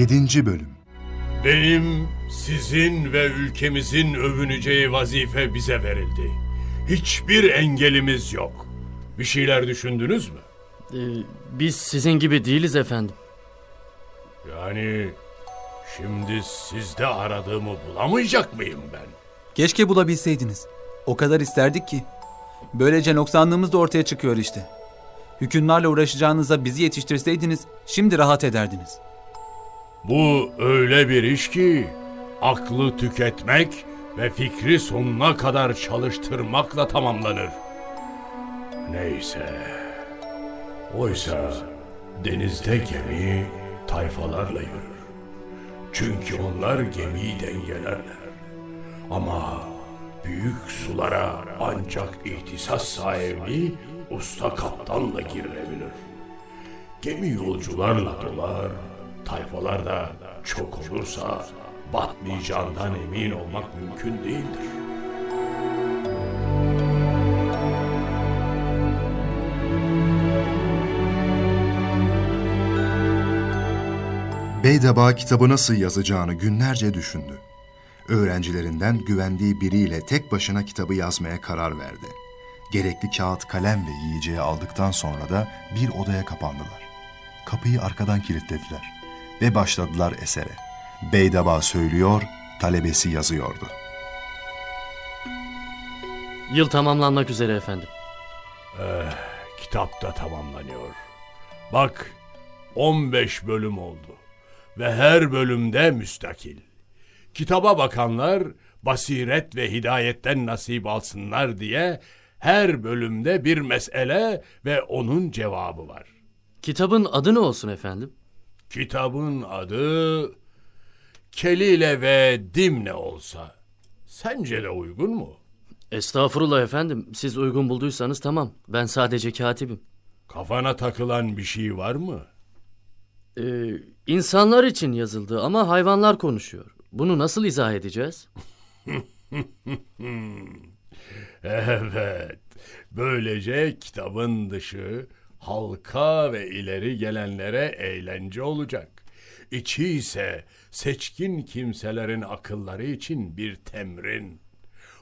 7. Bölüm Benim, sizin ve ülkemizin övüneceği vazife bize verildi. Hiçbir engelimiz yok. Bir şeyler düşündünüz mü? Ee, biz sizin gibi değiliz efendim. Yani şimdi sizde aradığımı bulamayacak mıyım ben? Keşke bulabilseydiniz. O kadar isterdik ki. Böylece noksanlığımız da ortaya çıkıyor işte. Hükümlerle uğraşacağınıza bizi yetiştirseydiniz şimdi rahat ederdiniz. Bu öyle bir iş ki aklı tüketmek ve fikri sonuna kadar çalıştırmakla tamamlanır. Neyse. Oysa denizde gemi tayfalarla yürür. Çünkü onlar gemiyi dengelerler. Ama büyük sulara ancak ihtisas sahibi usta kaptanla girilebilir. Gemi yolcularla dolar, tayfalar da çok olursa batmayacağından emin olmak mümkün değildir. Beydaba kitabı nasıl yazacağını günlerce düşündü. Öğrencilerinden güvendiği biriyle tek başına kitabı yazmaya karar verdi. Gerekli kağıt, kalem ve yiyeceği aldıktan sonra da bir odaya kapandılar. Kapıyı arkadan kilitlediler ve başladılar esere. Beydaba söylüyor, talebesi yazıyordu. Yıl tamamlanmak üzere efendim. Kitap da tamamlanıyor. Bak 15 bölüm oldu ve her bölümde müstakil. Kitaba bakanlar basiret ve hidayetten nasip alsınlar diye her bölümde bir mesele ve onun cevabı var. Kitabın adı ne olsun efendim? Kitabın adı Kelile ve Dimne olsa sence de uygun mu? Estağfurullah efendim. Siz uygun bulduysanız tamam. Ben sadece katibim. Kafana takılan bir şey var mı? Ee, insanlar için yazıldı ama hayvanlar konuşuyor. Bunu nasıl izah edeceğiz? Evet. Böylece kitabın dışı halka ve ileri gelenlere eğlence olacak. İçi ise seçkin kimselerin akılları için bir temrin.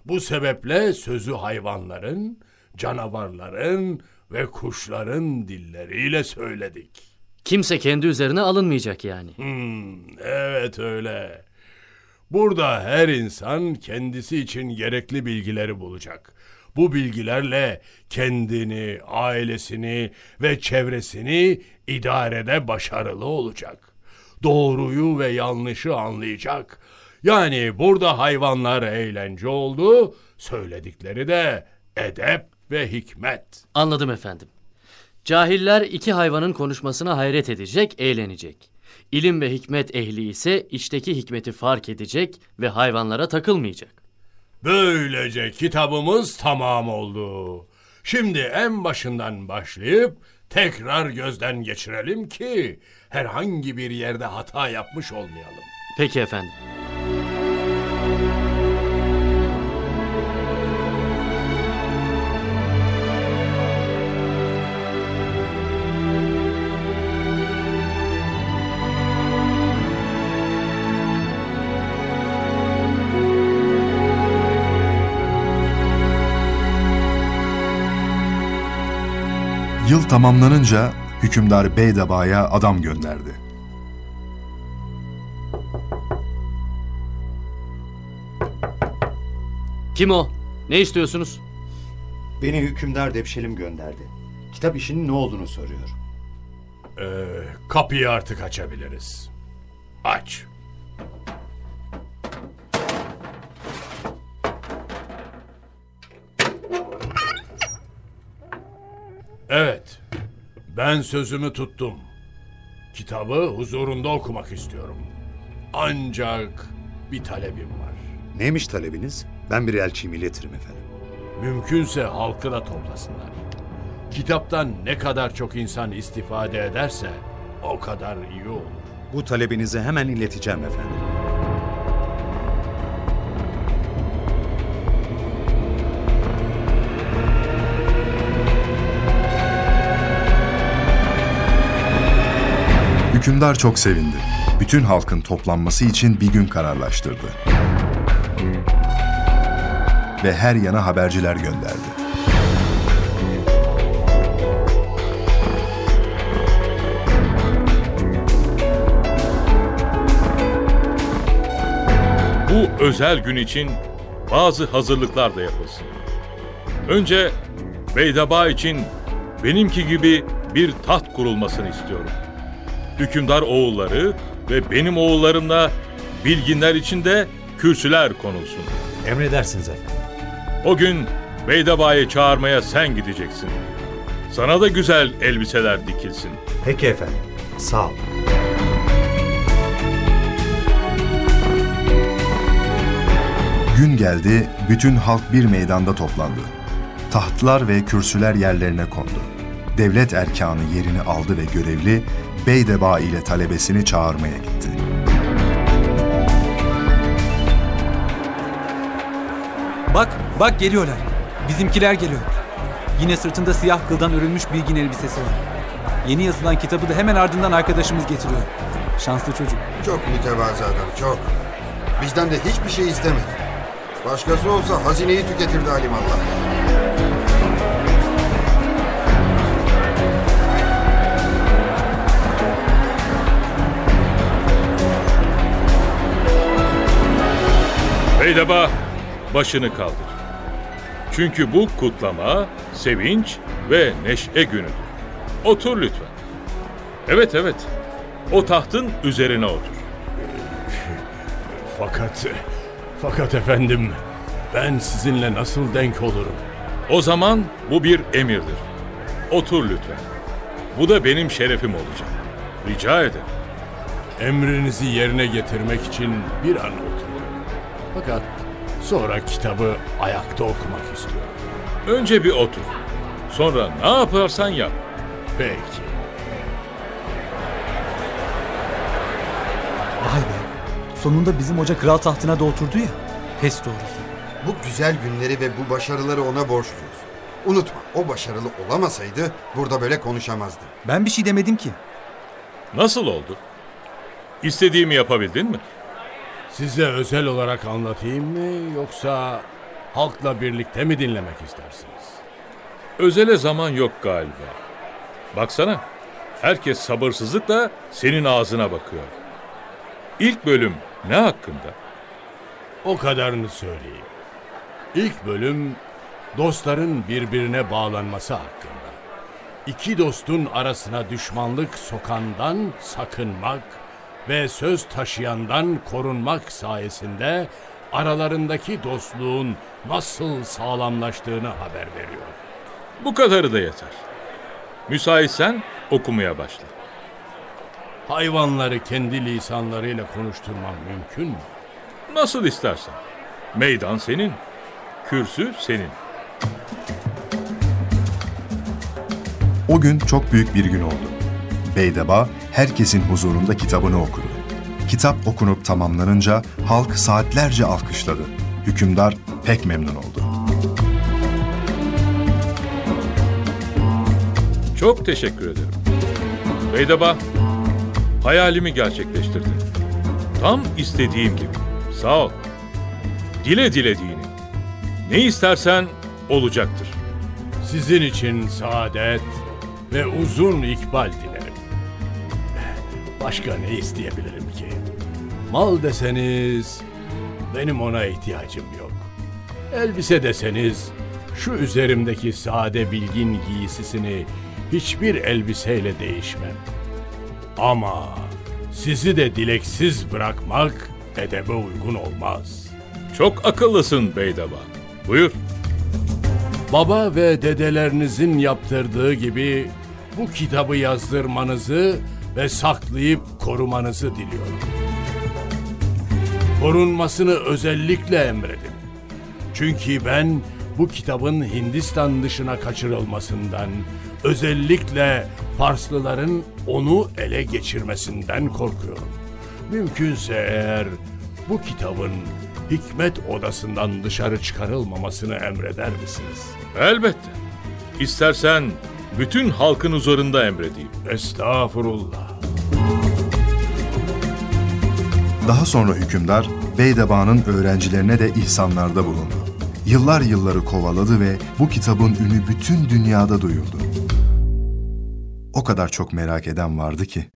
Bu sebeple sözü hayvanların, canavarların ve kuşların dilleriyle söyledik. Kimse kendi üzerine alınmayacak yani. Hmm, evet öyle. Burada her insan kendisi için gerekli bilgileri bulacak. Bu bilgilerle kendini, ailesini ve çevresini idarede başarılı olacak. Doğruyu ve yanlışı anlayacak. Yani burada hayvanlar eğlence oldu, söyledikleri de edep ve hikmet. Anladım efendim. Cahiller iki hayvanın konuşmasına hayret edecek, eğlenecek. İlim ve hikmet ehli ise içteki hikmeti fark edecek ve hayvanlara takılmayacak. Böylece kitabımız tamam oldu. Şimdi en başından başlayıp tekrar gözden geçirelim ki herhangi bir yerde hata yapmış olmayalım. Peki efendim. Yıl tamamlanınca hükümdar Beydaba'ya adam gönderdi. Kim o? Ne istiyorsunuz? Beni hükümdar Depşelim gönderdi. Kitap işinin ne olduğunu soruyor. Ee, kapıyı artık açabiliriz. Aç. Ben sözümü tuttum. Kitabı huzurunda okumak istiyorum. Ancak bir talebim var. Neymiş talebiniz? Ben bir elçiyim iletirim efendim. Mümkünse halkı da toplasınlar. Kitaptan ne kadar çok insan istifade ederse o kadar iyi olur. Bu talebinizi hemen ileteceğim efendim. Hükümdar çok sevindi. bütün halkın toplanması için bir gün kararlaştırdı. Ve her yana haberciler gönderdi. Bu özel gün için bazı hazırlıklar da yapılsın. Önce Beydaba için benimki gibi bir taht kurulmasını istiyorum. Hükümdar oğulları ve benim oğullarımla bilginler için de kürsüler konulsun. Emredersiniz efendim. O gün Beydaba'yı çağırmaya sen gideceksin. Sana da güzel elbiseler dikilsin. Peki efendim. Sağ ol. Gün geldi, bütün halk bir meydanda toplandı. Tahtlar ve kürsüler yerlerine kondu. Devlet erkanı yerini aldı ve görevli Beydeba ile talebesini çağırmaya gitti. Bak, bak geliyorlar. Bizimkiler geliyor. Yine sırtında siyah kıldan örülmüş bilgin elbisesi var. Yeni yazılan kitabı da hemen ardından arkadaşımız getiriyor. Şanslı çocuk. Çok mütevazı adam, çok. Bizden de hiçbir şey istemedi. Başkası olsa hazineyi tüketirdi alimallah. Beydaba başını kaldır. Çünkü bu kutlama, sevinç ve neşe günüdür. Otur lütfen. Evet evet. O tahtın üzerine otur. Fakat, fakat efendim ben sizinle nasıl denk olurum? O zaman bu bir emirdir. Otur lütfen. Bu da benim şerefim olacak. Rica ederim. Emrinizi yerine getirmek için bir an oturuyorum. Fakat sonra kitabı ayakta okumak istiyorum. Önce bir otur. Sonra ne yaparsan yap. Peki. Vay be. Sonunda bizim hoca kral tahtına da oturdu ya. Pes doğrusu. Bu güzel günleri ve bu başarıları ona borçluyuz. Unutma, o başarılı olamasaydı burada böyle konuşamazdı. Ben bir şey demedim ki. Nasıl oldu? İstediğimi yapabildin mi? Size özel olarak anlatayım mı yoksa halkla birlikte mi dinlemek istersiniz? Özele zaman yok galiba. Baksana. Herkes sabırsızlıkla senin ağzına bakıyor. İlk bölüm ne hakkında? O kadarını söyleyeyim. İlk bölüm dostların birbirine bağlanması hakkında. İki dostun arasına düşmanlık sokandan sakınmak ve söz taşıyandan korunmak sayesinde aralarındaki dostluğun nasıl sağlamlaştığını haber veriyor. Bu kadarı da yeter. Müsaitsen okumaya başla. Hayvanları kendi lisanlarıyla konuşturmam mümkün mü? Nasıl istersen. Meydan senin. Kürsü senin. O gün çok büyük bir gün oldu. Beydeba herkesin huzurunda kitabını okudu. Kitap okunup tamamlanınca halk saatlerce alkışladı. Hükümdar pek memnun oldu. Çok teşekkür ederim. Beydaba, hayalimi gerçekleştirdin. Tam istediğim gibi. Sağ ol. Dile dile dini. Ne istersen olacaktır. Sizin için saadet ve uzun ikbal dilerim. Başka ne isteyebilirim ki? Mal deseniz benim ona ihtiyacım yok. Elbise deseniz şu üzerimdeki sade bilgin giysisini hiçbir elbiseyle değişmem. Ama sizi de dileksiz bırakmak edebe uygun olmaz. Çok akıllısın Beydaba. Buyur. Baba ve dedelerinizin yaptırdığı gibi bu kitabı yazdırmanızı ve saklayıp korumanızı diliyorum. Korunmasını özellikle emredin. Çünkü ben bu kitabın Hindistan dışına kaçırılmasından, özellikle Farslıların onu ele geçirmesinden korkuyorum. Mümkünse eğer bu kitabın hikmet odasından dışarı çıkarılmamasını emreder misiniz? Elbette. İstersen bütün halkın huzurunda emredeyim. Estağfurullah. Daha sonra hükümdar Beydeba'nın öğrencilerine de ihsanlarda bulundu. Yıllar yılları kovaladı ve bu kitabın ünü bütün dünyada duyuldu. O kadar çok merak eden vardı ki